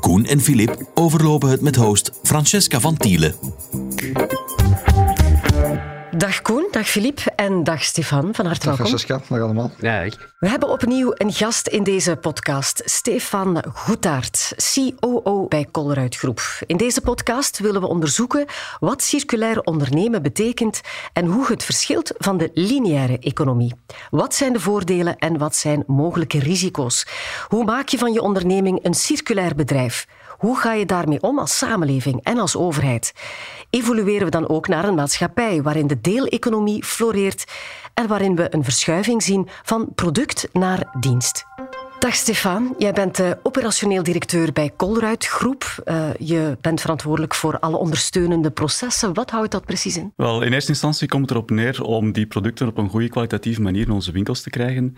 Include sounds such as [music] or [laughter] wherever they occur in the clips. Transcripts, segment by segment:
Koen en Filip overlopen het met host Francesca van Tielen. Dag Koen, dag Filip en dag Stefan. Van harte Dag welkom. Francesca, dag allemaal. Ja, ik. We hebben opnieuw een gast in deze podcast, Stefan Goetaert, COO bij Colruyt Groep. In deze podcast willen we onderzoeken wat circulair ondernemen betekent en hoe het verschilt van de lineaire economie. Wat zijn de voordelen en wat zijn mogelijke risico's? Hoe maak je van je onderneming een circulair bedrijf? Hoe ga je daarmee om als samenleving en als overheid? Evolueren we dan ook naar een maatschappij waarin de deeleconomie floreert en waarin we een verschuiving zien van product naar dienst? Dag Stefan, jij bent operationeel directeur bij Colruyt Groep. Uh, je bent verantwoordelijk voor alle ondersteunende processen. Wat houdt dat precies in? Wel, in eerste instantie komt het erop neer om die producten op een goede kwalitatieve manier in onze winkels te krijgen.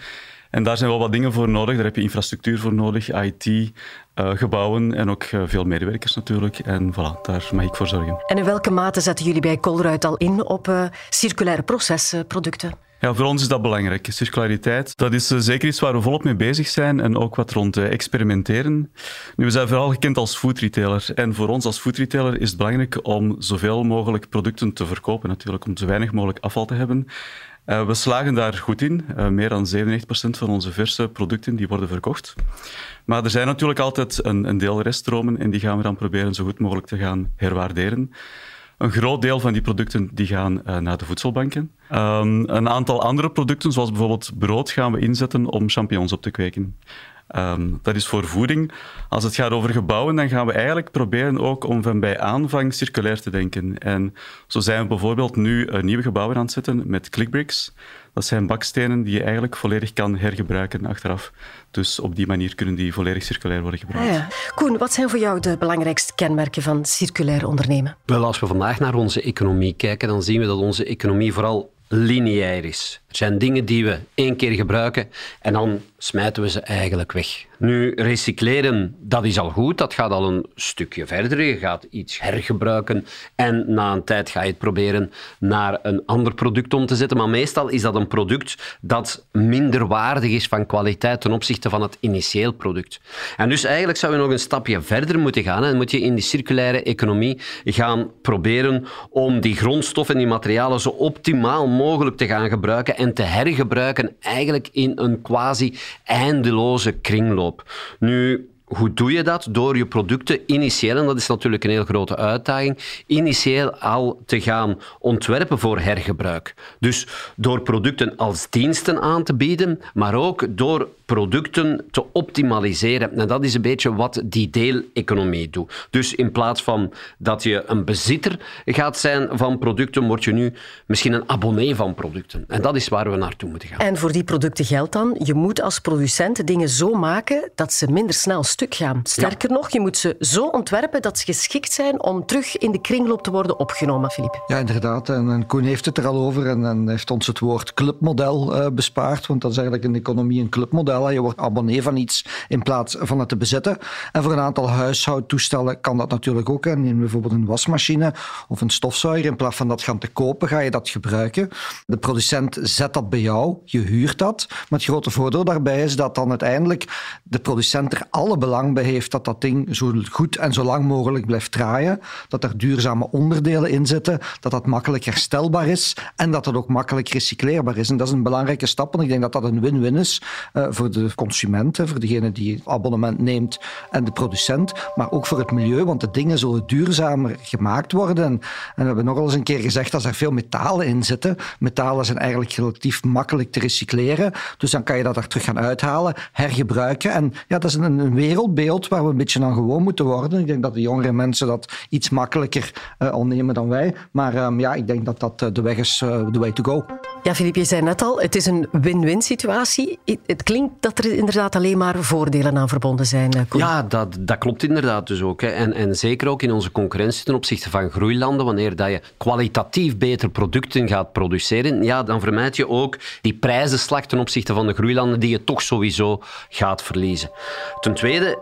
En daar zijn wel wat dingen voor nodig. Daar heb je infrastructuur voor nodig, IT, uh, gebouwen en ook uh, veel medewerkers natuurlijk. En voilà, daar mag ik voor zorgen. En in welke mate zetten jullie bij Colruyt al in op circulaire procesproducten? Ja, voor ons is dat belangrijk. Circulariteit, dat is uh, zeker iets waar we volop mee bezig zijn en ook wat rond uh, experimenteren. Nu, we zijn vooral gekend als foodretailer en voor ons als foodretailer is het belangrijk om zoveel mogelijk producten te verkopen, natuurlijk, om zo weinig mogelijk afval te hebben. Uh, we slagen daar goed in. Meer dan 97% van onze verse producten die worden verkocht. Maar er zijn natuurlijk altijd een, een deel reststromen en die gaan we dan proberen zo goed mogelijk te gaan herwaarderen. Een groot deel van die producten die gaan uh, naar de voedselbanken. Um, een aantal andere producten, zoals bijvoorbeeld brood, gaan we inzetten om champignons op te kweken. Um, dat is voor voeding. Als het gaat over gebouwen, dan gaan we eigenlijk proberen ook om van bij aanvang circulair te denken. En zo zijn we bijvoorbeeld nu uh, nieuwe gebouwen aan het zetten met clickbricks. Dat zijn bakstenen die je eigenlijk volledig kan hergebruiken achteraf. Dus op die manier kunnen die volledig circulair worden gebruikt. Ah ja. Koen, wat zijn voor jou de belangrijkste kenmerken van circulair ondernemen? Wel, als we vandaag naar onze economie kijken, dan zien we dat onze economie vooral lineair is. Er zijn dingen die we één keer gebruiken en dan smijten we ze eigenlijk weg. Nu, recycleren, dat is al goed. Dat gaat al een stukje verder. Je gaat iets hergebruiken en na een tijd ga je het proberen naar een ander product om te zetten. Maar meestal is dat een product dat minder waardig is van kwaliteit ten opzichte van het initieel product. En dus eigenlijk zou je nog een stapje verder moeten gaan en moet je in die circulaire economie gaan proberen om die grondstoffen en die materialen zo optimaal mogelijk te gaan gebruiken en te hergebruiken eigenlijk in een quasi eindeloze kringloop. Nu, hoe doe je dat? Door je producten initieel, en dat is natuurlijk een heel grote uitdaging, initieel al te gaan ontwerpen voor hergebruik. Dus door producten als diensten aan te bieden, maar ook door producten te optimaliseren. En dat is een beetje wat die deeleconomie doet. Dus in plaats van dat je een bezitter gaat zijn van producten, word je nu misschien een abonnee van producten. En dat is waar we naartoe moeten gaan. En voor die producten geldt dan, je moet als producent dingen zo maken dat ze minder snel stuk gaan. Sterker ja. nog, je moet ze zo ontwerpen dat ze geschikt zijn om terug in de kringloop te worden opgenomen, Filip. Ja, inderdaad. En Koen heeft het er al over en, en heeft ons het woord clubmodel uh, bespaard, want dat is eigenlijk in de economie een clubmodel. Je wordt abonnee van iets in plaats van het te bezetten. En voor een aantal huishoudtoestellen kan dat natuurlijk ook. Neem bijvoorbeeld een wasmachine of een stofzuiger. In plaats van dat gaan te kopen, ga je dat gebruiken. De producent zet dat bij jou, je huurt dat. Maar het grote voordeel daarbij is dat dan uiteindelijk de producent er alle belang bij heeft dat dat ding zo goed en zo lang mogelijk blijft draaien. Dat er duurzame onderdelen in zitten, dat dat makkelijk herstelbaar is en dat het ook makkelijk recycleerbaar is. En dat is een belangrijke stap, en ik denk dat dat een win-win is uh, voor de consument, voor degene die het abonnement neemt en de producent, maar ook voor het milieu, want de dingen zullen duurzamer gemaakt worden. En, we hebben nogal eens een keer gezegd dat er veel metalen in zitten. Metalen zijn eigenlijk relatief makkelijk te recycleren, dus dan kan je dat er terug gaan uithalen, hergebruiken. En ja, dat is een, wereldbeeld waar we een beetje aan gewoon moeten worden. Ik denk dat de jongere mensen dat iets makkelijker uh, al nemen dan wij. Maar um, ja, ik denk dat dat uh, de weg is, uh, the way to go. Ja, Filip, je zei net al, het is een win-win situatie. Het klinkt dat er inderdaad alleen maar voordelen aan verbonden zijn. Eh. Ja, dat, dat klopt inderdaad dus ook. Hè. En, en zeker ook in onze concurrentie ten opzichte van groeilanden, wanneer dat je kwalitatief beter producten gaat produceren, ja, dan vermijd je ook die prijzenslag ten opzichte van de groeilanden die je toch sowieso gaat verliezen. Ten tweede,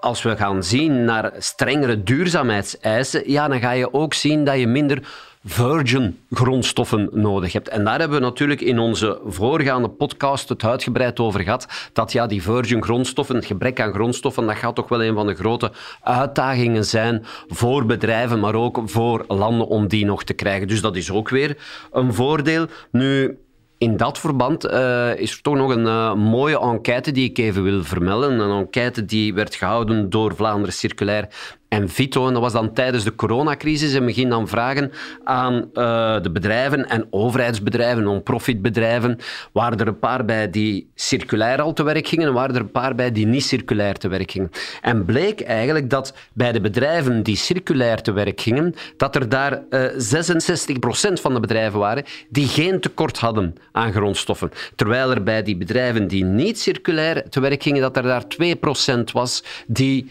als we gaan zien naar strengere duurzaamheidseisen, ja, dan ga je ook zien dat je minder virgin grondstoffen nodig hebt. En daar hebben we natuurlijk in onze voorgaande podcast het uitgebreid over gehad. Dat ja, die virgin grondstoffen, het gebrek aan grondstoffen, dat gaat toch wel een van de grote uitdagingen zijn voor bedrijven, maar ook voor landen om die nog te krijgen. Dus dat is ook weer een voordeel. Nu, in dat verband uh, is er toch nog een uh, mooie enquête die ik even wil vermelden. Een enquête die werd gehouden door Vlaanderen Circulair en Vito. En dat was dan tijdens de coronacrisis. En we gingen dan vragen aan uh, de bedrijven en overheidsbedrijven, non-profitbedrijven. Waren er een paar bij die circulair al te werk gingen en waren er een paar bij die niet circulair te werk gingen. En bleek eigenlijk dat bij de bedrijven die circulair te werk gingen, dat er daar uh, 66% van de bedrijven waren die geen tekort hadden aan grondstoffen. Terwijl er bij die bedrijven die niet circulair te werk gingen, dat er daar 2% was die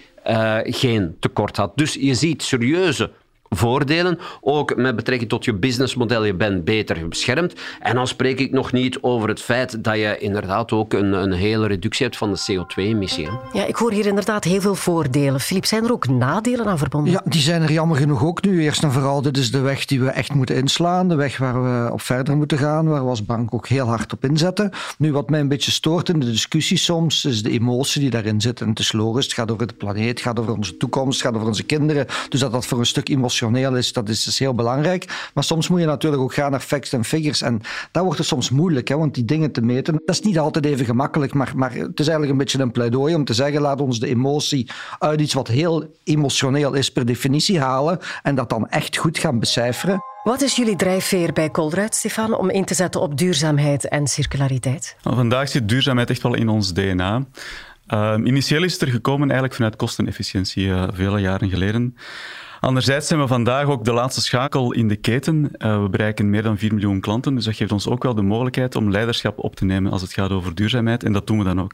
geen tekort had. Dus je ziet serieuze voordelen. Ook met betrekking tot je businessmodel, je bent beter beschermd. En dan spreek ik nog niet over het feit dat je inderdaad ook een, een hele reductie hebt van de CO2-emissie. Ja, ik hoor hier inderdaad heel veel voordelen. Filip, zijn er ook nadelen aan verbonden? Ja, die zijn er jammer genoeg ook nu. Eerst en vooral, dit is de weg die we echt moeten inslaan. De weg waar we op verder moeten gaan, waar we als bank ook heel hard op inzetten. Nu, wat mij een beetje stoort in de discussie soms, is de emotie die daarin zit. En het is logisch, het gaat over de planeet, het gaat over onze toekomst, het gaat over onze kinderen. Dus dat dat voor een stuk emotie is, dat is dus heel belangrijk. Maar soms moet je natuurlijk ook gaan naar facts en figures. En dat wordt het soms moeilijk, hè, want die dingen te meten, dat is niet altijd even gemakkelijk. Maar, maar het is eigenlijk een beetje een pleidooi om te zeggen, laat ons de emotie uit iets wat heel emotioneel is per definitie halen en dat dan echt goed gaan becijferen. Wat is jullie drijfveer bij Colruyt, Stefan, om in te zetten op duurzaamheid en circulariteit? Nou, vandaag zit duurzaamheid echt wel in ons DNA. Uh, initieel is het er gekomen eigenlijk vanuit kostenefficiëntie, uh, vele jaren geleden. Anderzijds zijn we vandaag ook de laatste schakel in de keten. Uh, we bereiken meer dan 4 miljoen klanten, dus dat geeft ons ook wel de mogelijkheid om leiderschap op te nemen als het gaat over duurzaamheid. En dat doen we dan ook.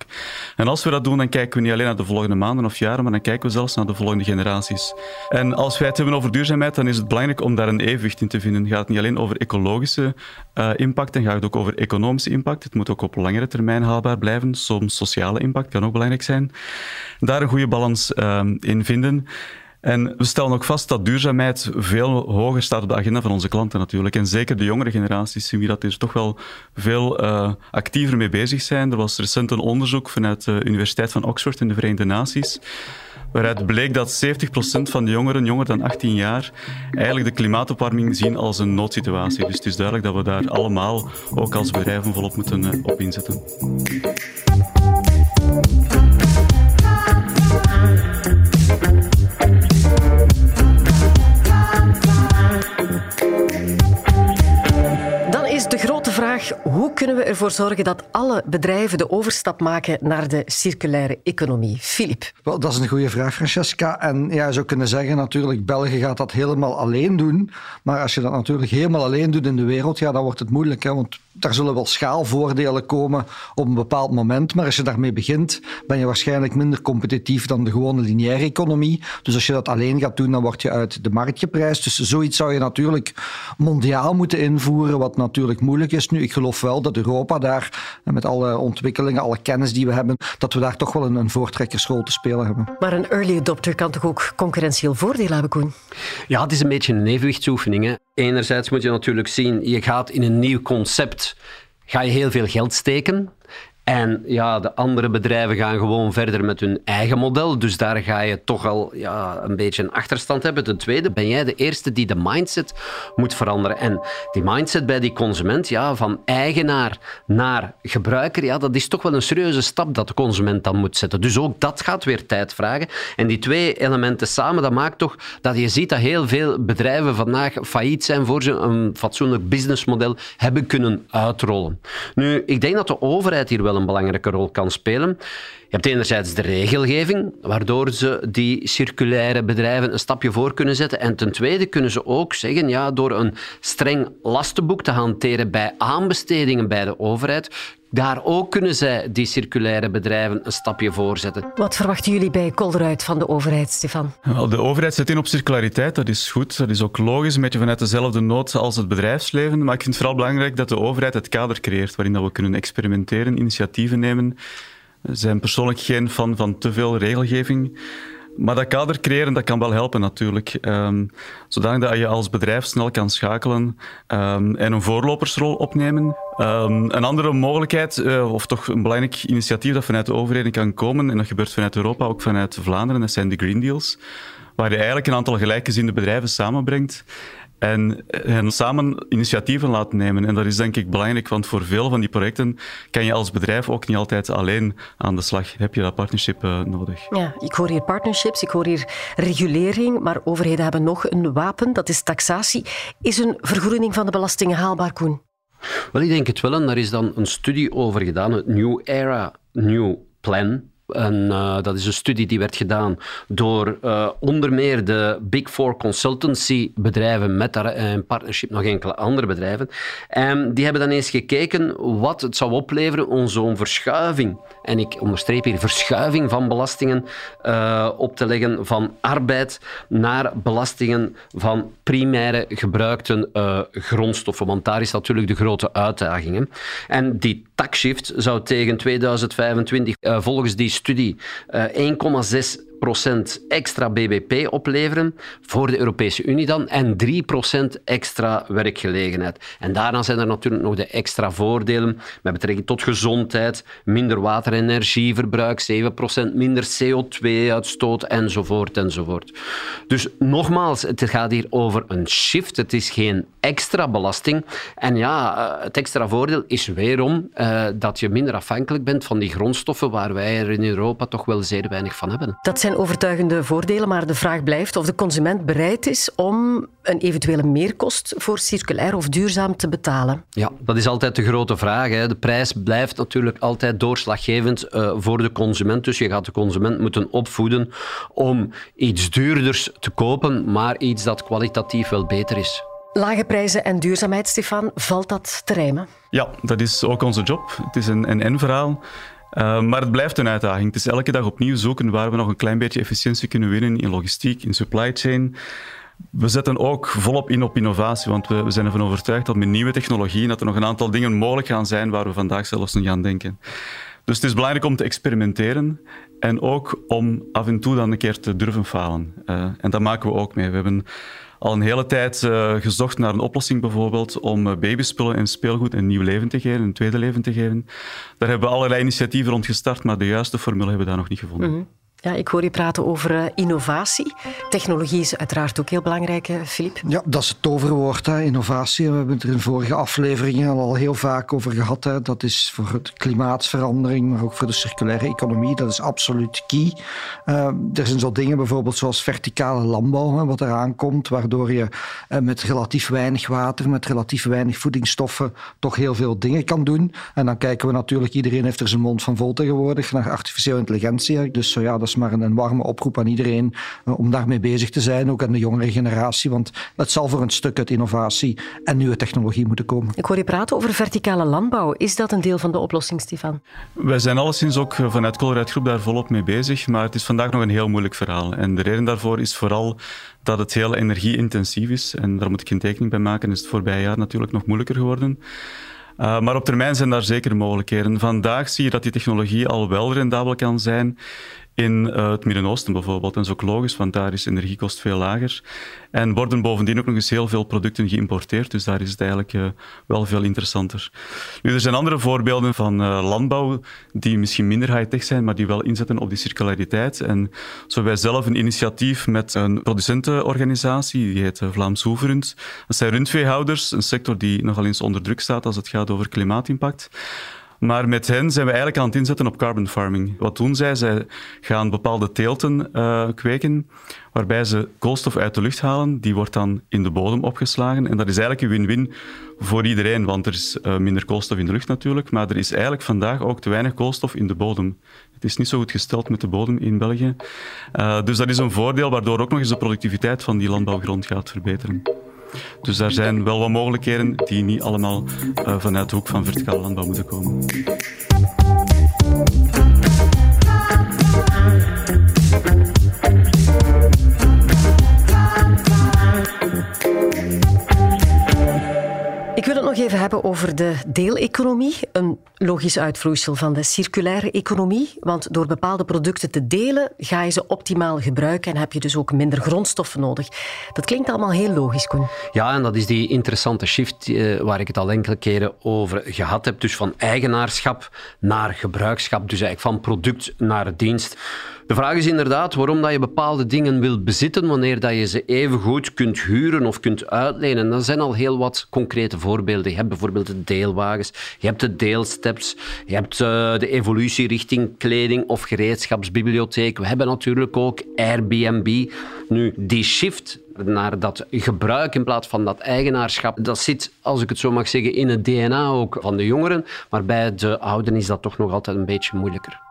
En als we dat doen, dan kijken we niet alleen naar de volgende maanden of jaren, maar dan kijken we zelfs naar de volgende generaties. En als wij het hebben over duurzaamheid, dan is het belangrijk om daar een evenwicht in te vinden. Het gaat niet alleen over ecologische uh, impact, dan gaat het ook over economische impact. Het moet ook op langere termijn haalbaar blijven. Soms sociale impact kan ook belangrijk zijn. Daar een goede balans uh, in vinden. En we stellen ook vast dat duurzaamheid veel hoger staat op de agenda van onze klanten natuurlijk. En zeker de jongere generaties zien we dat er toch wel veel uh, actiever mee bezig zijn. Er was recent een onderzoek vanuit de Universiteit van Oxford in de Verenigde Naties waaruit bleek dat 70% van de jongeren, jonger dan 18 jaar, eigenlijk de klimaatopwarming zien als een noodsituatie. Dus het is duidelijk dat we daar allemaal, ook als bedrijven, volop moeten uh, op inzetten. Hoe kunnen we ervoor zorgen dat alle bedrijven de overstap maken naar de circulaire economie? Filip. Wel, dat is een goede vraag, Francesca. En ja, je zou kunnen zeggen, natuurlijk, België gaat dat helemaal alleen doen. Maar als je dat natuurlijk helemaal alleen doet in de wereld, ja, dan wordt het moeilijk. Hè? Want daar zullen wel schaalvoordelen komen op een bepaald moment. Maar als je daarmee begint, ben je waarschijnlijk minder competitief dan de gewone lineaire economie. Dus als je dat alleen gaat doen, dan word je uit de markt geprijsd. Dus zoiets zou je natuurlijk mondiaal moeten invoeren, wat natuurlijk moeilijk is nu. Ik geloof wel dat Europa daar, met alle ontwikkelingen, alle kennis die we hebben, dat we daar toch wel een, een voortrekkersrol te spelen hebben. Maar een early adopter kan toch ook concurrentieel voordeel hebben, Koen? Ja, het is een beetje een evenwichtsoefening. Hè. Enerzijds moet je natuurlijk zien, je gaat in een nieuw concept, ga je heel veel geld steken. En ja, de andere bedrijven gaan gewoon verder met hun eigen model. Dus daar ga je toch al ja, een beetje een achterstand hebben. Ten tweede ben jij de eerste die de mindset moet veranderen. En die mindset bij die consument, ja, van eigenaar naar gebruiker, ja, dat is toch wel een serieuze stap dat de consument dan moet zetten. Dus ook dat gaat weer tijd vragen. En die twee elementen samen, dat maakt toch dat je ziet dat heel veel bedrijven vandaag failliet zijn voor ze een fatsoenlijk businessmodel hebben kunnen uitrollen. Nu, ik denk dat de overheid hier wel een belangrijke rol kan spelen. Je hebt enerzijds de regelgeving, waardoor ze die circulaire bedrijven een stapje voor kunnen zetten. En ten tweede kunnen ze ook zeggen, ja, door een streng lastenboek te hanteren bij aanbestedingen bij de overheid, daar ook kunnen zij die circulaire bedrijven een stapje voorzetten. Wat verwachten jullie bij Kolderuit van de overheid, Stefan? De overheid zet in op circulariteit, dat is goed. Dat is ook logisch, een beetje vanuit dezelfde nood als het bedrijfsleven. Maar ik vind het vooral belangrijk dat de overheid het kader creëert waarin dat we kunnen experimenteren, initiatieven nemen. We zijn persoonlijk geen fan van te veel regelgeving. Maar dat kader creëren, dat kan wel helpen natuurlijk. Um, zodanig dat je als bedrijf snel kan schakelen um, en een voorlopersrol opnemen. Um, een andere mogelijkheid, uh, of toch een belangrijk initiatief dat vanuit de overheden kan komen, en dat gebeurt vanuit Europa, ook vanuit Vlaanderen, dat zijn de Green Deals. Waar je eigenlijk een aantal gelijkgezinde bedrijven samenbrengt en hen samen initiatieven laten nemen. En dat is denk ik belangrijk, want voor veel van die projecten kan je als bedrijf ook niet altijd alleen aan de slag. Heb je dat partnership uh, nodig? Ja, ik hoor hier partnerships, ik hoor hier regulering, maar overheden hebben nog een wapen, dat is taxatie. Is een vergroening van de belastingen haalbaar, Koen? Wel, ik denk het wel. En daar is dan een studie over gedaan, het New Era New Plan en, uh, dat is een studie die werd gedaan door uh, onder meer de Big Four consultancy bedrijven met daar in partnership nog enkele andere bedrijven. En die hebben dan eens gekeken wat het zou opleveren om zo'n verschuiving, en ik onderstreep hier verschuiving van belastingen op te leggen van arbeid naar belastingen van primaire gebruikte grondstoffen. Want daar is natuurlijk de grote uitdaging. Hè. En die taxshift zou tegen 2025 volgens die studie 1,6 extra BBP opleveren voor de Europese Unie dan en 3% extra werkgelegenheid. En daarna zijn er natuurlijk nog de extra voordelen met betrekking tot gezondheid, minder water- en energieverbruik, 7% minder CO2-uitstoot enzovoort enzovoort. Dus nogmaals, het gaat hier over een shift. Het is geen extra belasting. En ja, eh, het extra voordeel is weerom uh, dat je minder afhankelijk bent van die grondstoffen waar wij er in Europa toch wel zeer weinig van hebben. Dat overtuigende voordelen, maar de vraag blijft of de consument bereid is om een eventuele meerkost voor circulair of duurzaam te betalen. Ja, dat is altijd de grote vraag. Hè. De prijs blijft natuurlijk altijd doorslaggevend uh, voor de consument. Dus je gaat de consument moeten opvoeden om iets duurders te kopen, maar iets dat kwalitatief wel beter is. Lage prijzen en duurzaamheid, Stefan, valt dat te rijmen? Ja, dat is ook onze job. Het is een en-en-verhaal. Uh, maar het blijft een uitdaging. Het is elke dag opnieuw zoeken waar we nog een klein beetje efficiëntie kunnen winnen in logistiek, in supply chain. We zetten ook volop in op innovatie, want we, we zijn ervan overtuigd dat met nieuwe technologieën dat er nog een aantal dingen mogelijk gaan zijn waar we vandaag zelfs niet aan denken. Dus het is belangrijk om te experimenteren en ook om af en toe dan een keer te durven falen. Uh, en dat maken we ook mee. We hebben al een hele tijd uh, gezocht naar een oplossing bijvoorbeeld om uh, babyspullen en speelgoed een nieuw leven te geven, een tweede leven te geven. Daar hebben we allerlei initiatieven rond gestart, maar de juiste formule hebben we daar nog niet gevonden. -hmm. Ja, ik hoor je praten over uh, innovatie. Technologie is uiteraard ook heel belangrijk, Filip. Ja, dat is het toverwoord, hè, innovatie. We hebben het er in vorige afleveringen al heel vaak over gehad. Hè. Dat is voor de klimaatsverandering, maar ook voor de circulaire economie. Dat is absoluut key. Uh, er zijn zo dingen bijvoorbeeld zoals verticale landbouw, hè, wat eraan komt, waardoor je met relatief weinig water, met relatief weinig voedingsstoffen, toch heel veel dingen kan doen. En dan kijken we natuurlijk, iedereen heeft er zijn mond van vol tegenwoordig, naar artificiële intelligentie. Dus ja, dat is maar een, een warme oproep aan iedereen uh, om daarmee bezig te zijn, ook aan de jongere generatie. Want het zal voor een stuk uit innovatie en nieuwe technologie moeten komen. Ik hoor je praten over verticale landbouw. Is dat een deel van de oplossing, Stefan? Wij zijn alleszins ook vanuit Colruyt Groep daar volop mee bezig, maar het is vandaag nog een heel moeilijk verhaal. En de reden daarvoor is vooral dat het heel energie-intensief is. En daar moet ik geen tekening bij maken, is het voorbije jaar natuurlijk nog moeilijker geworden. Uh, maar op termijn zijn daar zeker mogelijkheden. Vandaag zie je dat die technologie al wel rendabel kan zijn in uh, het Midden-Oosten bijvoorbeeld. En dat is ook logisch, want daar is energiekost veel lager. En worden bovendien ook nog eens heel veel producten geïmporteerd, dus daar is het eigenlijk uh, wel veel interessanter. Nu, er zijn andere voorbeelden van uh, landbouw die misschien minder high-tech zijn, maar die wel inzetten op die circulariteit. En zo wij zelf een initiatief met een producentenorganisatie, die heet Vlaams Hoeverund. Dat zijn rundveehouders, een sector die nogal eens onder druk staat als het gaat over klimaatimpact. Maar met hen zijn we eigenlijk aan het inzetten op carbon farming. Wat doen zij? Zij gaan bepaalde teelten uh, kweken, waarbij ze koolstof uit de lucht halen. Die wordt dan in de bodem opgeslagen. En dat is eigenlijk een win-win voor iedereen, want er is uh, minder koolstof in de lucht natuurlijk, maar er is eigenlijk vandaag ook te weinig koolstof in de bodem. Het is niet zo goed gesteld met de bodem in België. Uh, dus dat is een voordeel, waardoor ook nog eens de productiviteit van die landbouwgrond gaat verbeteren. Dus daar zijn wel wat mogelijkheden die niet allemaal uh, vanuit de hoek van verticale landbouw moeten komen. Hebben over de deeleconomie. Een logisch uitvloeisel van de circulaire economie. Want door bepaalde producten te delen, ga je ze optimaal gebruiken en heb je dus ook minder grondstoffen nodig. Dat klinkt allemaal heel logisch, Koen. Ja, en dat is die interessante shift eh, waar ik het al enkele keren over gehad heb. Dus van eigenaarschap naar gebruikschap. Dus eigenlijk van product naar dienst. De vraag is inderdaad waarom dat je bepaalde dingen wilt bezitten wanneer dat je ze even goed kunt huren of kunt uitlenen. Dat zijn al heel wat concrete voorbeelden. Je hebt bijvoorbeeld de deelwagens, je hebt de deelsteps, je hebt uh, de evolutie richting kleding of gereedschapsbibliotheek. We hebben natuurlijk ook Airbnb. Nu, die shift naar dat gebruik in plaats van dat eigenaarschap, dat zit, als ik het zo mag zeggen, in het DNA ook van de jongeren. Maar bij de ouderen is dat toch nog altijd een beetje moeilijker.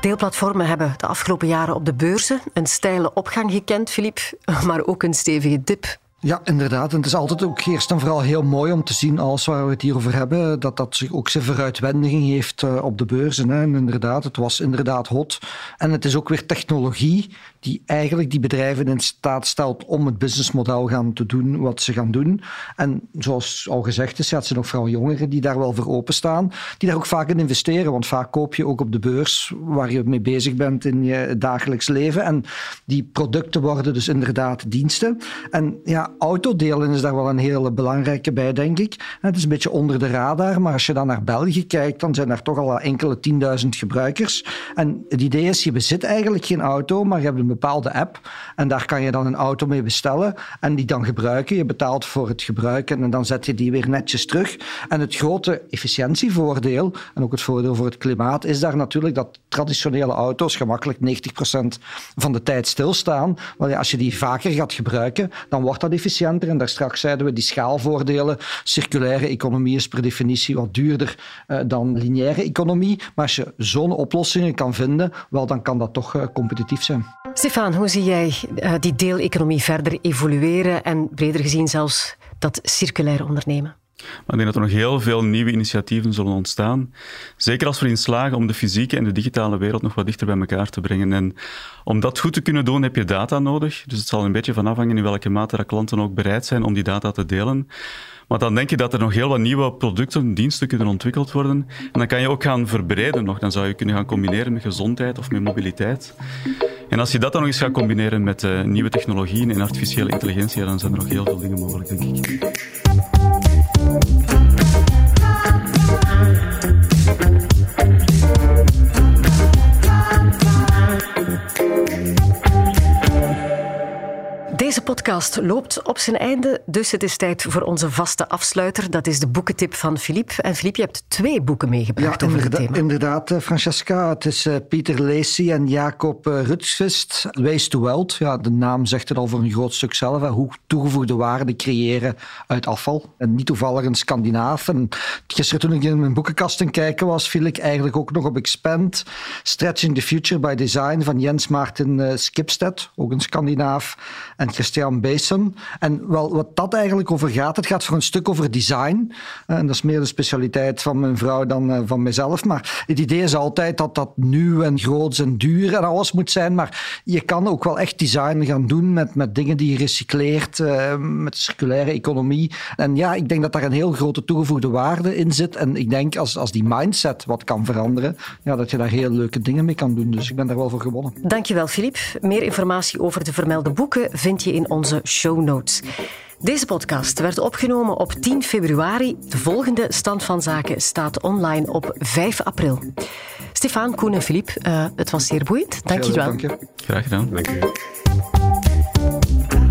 Deelplatformen hebben de afgelopen jaren op de beurzen een steile opgang gekend, Filip, [laughs] maar ook een stevige dip. Ja, inderdaad. En het is altijd ook eerst en vooral heel mooi om te zien, alles waar we het hier over hebben, dat dat zich ook zijn vooruitwendiging heeft op de beurzen. En inderdaad, het was inderdaad hot. En het is ook weer technologie die eigenlijk die bedrijven in staat stelt om het businessmodel gaan te doen wat ze gaan doen. En zoals al gezegd is, het zijn ook vooral jongeren die daar wel voor openstaan, die daar ook vaak in investeren. Want vaak koop je ook op de beurs waar je mee bezig bent in je dagelijks leven. En die producten worden dus inderdaad diensten. En ja, autodelen is daar wel een hele belangrijke bij, denk ik. Het is een beetje onder de radar, maar als je dan naar België kijkt, dan zijn er toch al enkele tienduizend gebruikers. En het idee is, je bezit eigenlijk geen auto, maar je hebt een bepaalde app en daar kan je dan een auto mee bestellen en die dan gebruiken. Je betaalt voor het gebruiken en dan zet je die weer netjes terug. En het grote efficiëntievoordeel en ook het voordeel voor het klimaat is daar natuurlijk dat traditionele auto's gemakkelijk 90% van de tijd stilstaan. Want als je die vaker gaat gebruiken, dan wordt dat efficiënter. En daar straks zeiden we die schaalvoordelen. Circulaire economie is per definitie wat duurder uh, dan lineaire economie. Maar als je zo'n oplossingen kan vinden, wel, dan kan dat toch uh, competitief zijn. Stefan, hoe zie jij uh, die deeleconomie verder evolueren en breder gezien zelfs dat circulaire ondernemen? Maar ik denk dat er nog heel veel nieuwe initiatieven zullen ontstaan. Zeker als we erin slagen om de fysieke en de digitale wereld nog wat dichter bij elkaar te brengen. En om dat goed te kunnen doen heb je data nodig. Dus het zal een beetje van afhangen in welke mate dat klanten ook bereid zijn om die data te delen. Maar dan denk je dat er nog heel wat nieuwe producten, diensten kunnen ontwikkeld worden. En dan kan je ook gaan verbreden nog. Dan zou je kunnen gaan combineren met gezondheid of met mobiliteit. En als je dat dan nog eens gaat combineren met uh, nieuwe technologieën en artificiële intelligentie, dan zijn er nog heel veel dingen mogelijk, denk ik. Thank you. Podcast loopt op zijn einde, dus het is tijd voor onze vaste afsluiter. Dat is de boekentip van Filip. En Filip, je hebt twee boeken meegebracht ja, over het thema. inderdaad, eh, Francesca. Het is uh, Pieter Lacey en Jacob uh, Rutschvist. Waste to Wealth. Ja, de naam zegt het al voor een groot stuk zelf. Hè. Hoe toegevoegde waarde creëren uit afval. En niet toevallig een Scandinaaf. En gisteren toen ik in mijn boekenkast kijken was, viel ik eigenlijk ook nog op Expand. Stretching the Future by Design van Jens Maarten Skipstedt, ook een Scandinaaf. En Christian. En wel, wat dat eigenlijk over gaat, het gaat voor een stuk over design. En dat is meer de specialiteit van mijn vrouw dan uh, van mezelf. Maar het idee is altijd dat dat nieuw en groot en duur en alles moet zijn. Maar je kan ook wel echt design gaan doen met, met dingen die je recycleert, uh, met circulaire economie. En ja, ik denk dat daar een heel grote toegevoegde waarde in zit. En ik denk als, als die mindset wat kan veranderen, ja, dat je daar heel leuke dingen mee kan doen. Dus ik ben daar wel voor gewonnen. Dankjewel, Filip. Meer informatie over de vermelde boeken vind je in onze show notes. Deze podcast werd opgenomen op 10 februari. De volgende stand van zaken staat online op 5 april. Stefan, Koen en Filip, uh, het was zeer boeiend. Dank je wel. Dank je. Graag gedaan. Dank u.